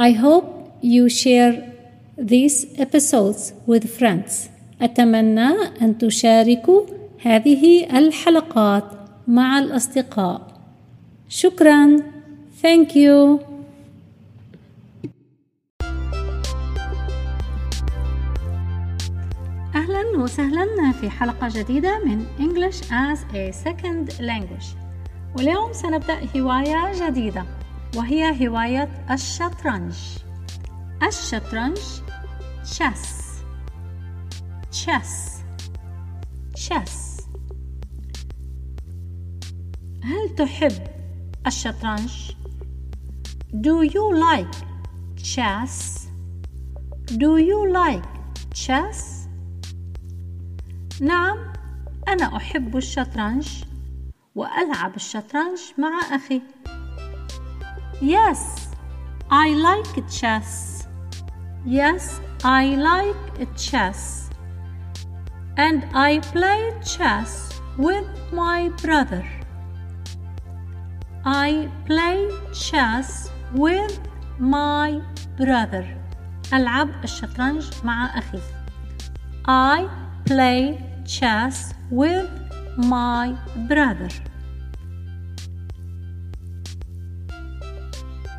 I hope you share these episodes with friends. أتمنى أن تشاركوا هذه الحلقات مع الأصدقاء. شكرا. Thank you. أهلا وسهلا في حلقة جديدة من English as a Second Language واليوم سنبدأ هواية جديدة وهي هواية الشطرنج الشطرنج chess chess chess هل تحب الشطرنج؟ Do you like chess? Do you like chess? نعم أنا أحب الشطرنج وألعب الشطرنج مع أخي Yes, I like chess. Yes, I like chess. And I play chess with my brother. I play chess with my brother. ألعب الشطرنج مع أخي. I play chess with my brother.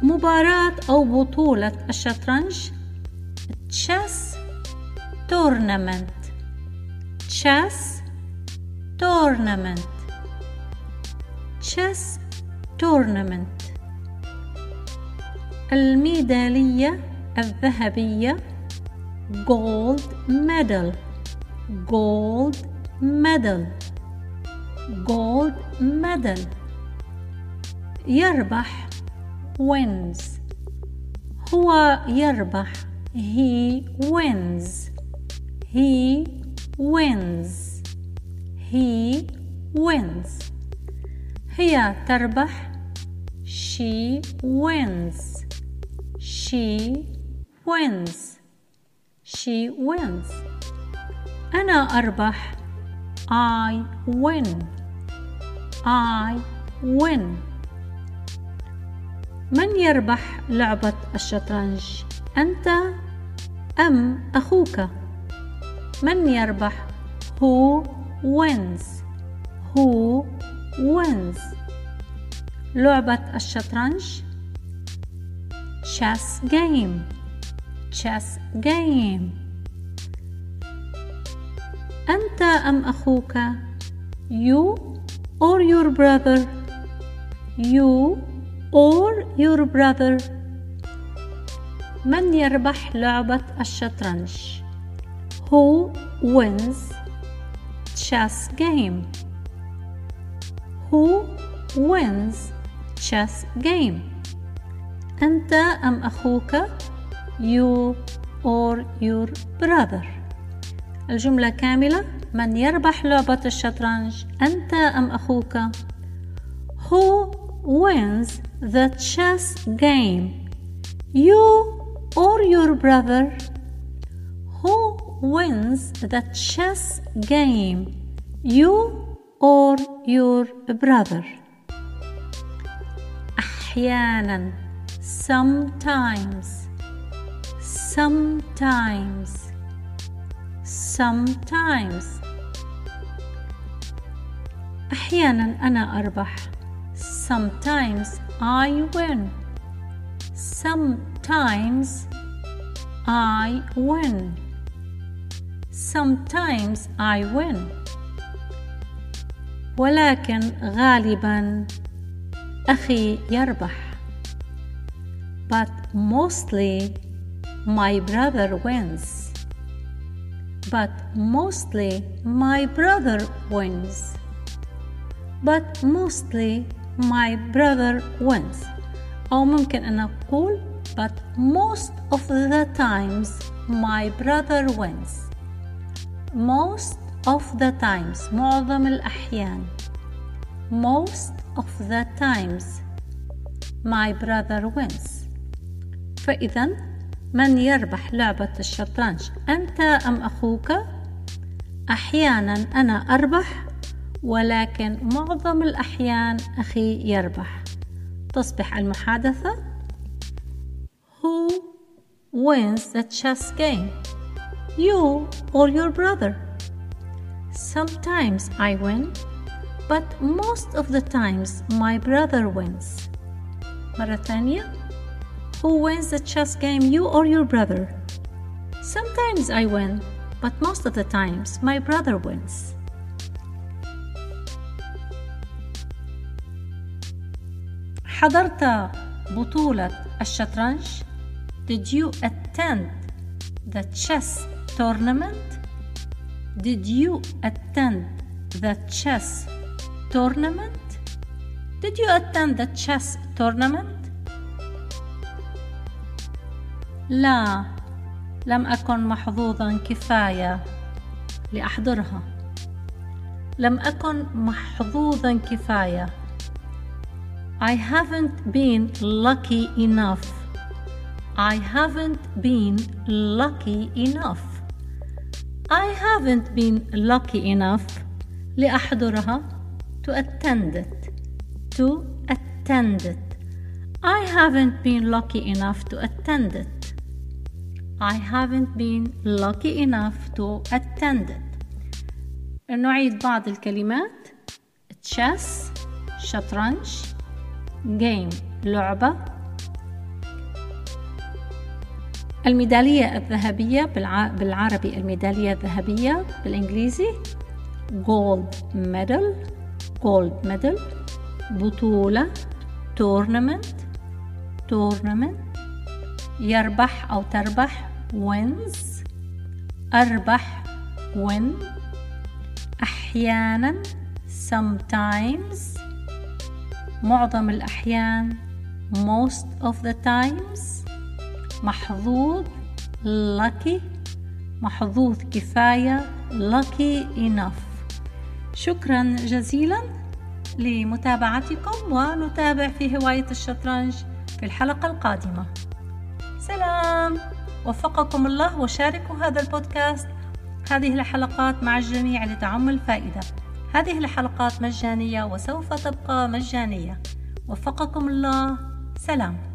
مباراة أو بطولة الشطرنج chess tournament chess tournament chess tournament الميدالية الذهبية جولد ميدال gold medal gold medal. يربح wins هو يربح he wins he wins he wins هي تربح she wins she wins she wins أنا أربح I win I win من يربح لعبة الشطرنج؟ أنت أم أخوك؟ من يربح؟ Who wins? Who wins? لعبة الشطرنج chess game chess game أنت أم أخوك you or your brother you or your brother من يربح لعبة الشطرنج who wins chess game who wins chess game أنت أم أخوك you or your brother الجملة كاملة من يربح لعبة الشطرنج أنت أم أخوك Who wins the chess game you or your brother Who wins the chess game you or your brother أحيانا sometimes sometimes sometimes أحيانا أنا أربح sometimes I win sometimes I win sometimes I win ولكن غالبا أخي يربح but mostly my brother wins but mostly my brother wins but mostly my brother wins أو ممكن أن أقول but most of the times my brother wins most of the times معظم الأحيان most of the times my brother wins فإذا من يربح لعبة الشطرنج أنت أم أخوك؟ أحيانا أنا أربح ولكن معظم الأحيان أخي يربح تصبح المحادثة Who wins the chess game? You or your brother? Sometimes I win, but most of the times my brother wins. مرة ثانية Who wins the chess game, you or your brother? Sometimes I win, but most of the times my brother wins. حضرت بطولة الشطرنج? Did you attend the chess tournament? Did you attend the chess tournament? Did you attend the chess tournament? لا لم أكن محظوظا كفاية لأحضرها لم أكن محظوظا كفاية I haven't been lucky enough I haven't been lucky enough I haven't been lucky enough لأحضرها to attend it to attend it I haven't been lucky enough to attend it I haven't been lucky enough to attend it نعيد بعض الكلمات chess شطرنج game. لعبة. الميدالية الذهبية بالعربي الميدالية الذهبية بالإنجليزي gold medal gold medal بطولة tournament tournament يربح أو تربح wins أربح win أحيانا sometimes معظم الأحيان most of the times محظوظ lucky محظوظ كفاية lucky enough. شكرا جزيلا لمتابعتكم ونتابع في هواية الشطرنج في الحلقة القادمة. سلام. وفقكم الله وشاركوا هذا البودكاست. هذه الحلقات مع الجميع لتعم الفائدة. هذه الحلقات مجانية وسوف تبقى مجانية. وفقكم الله. سلام.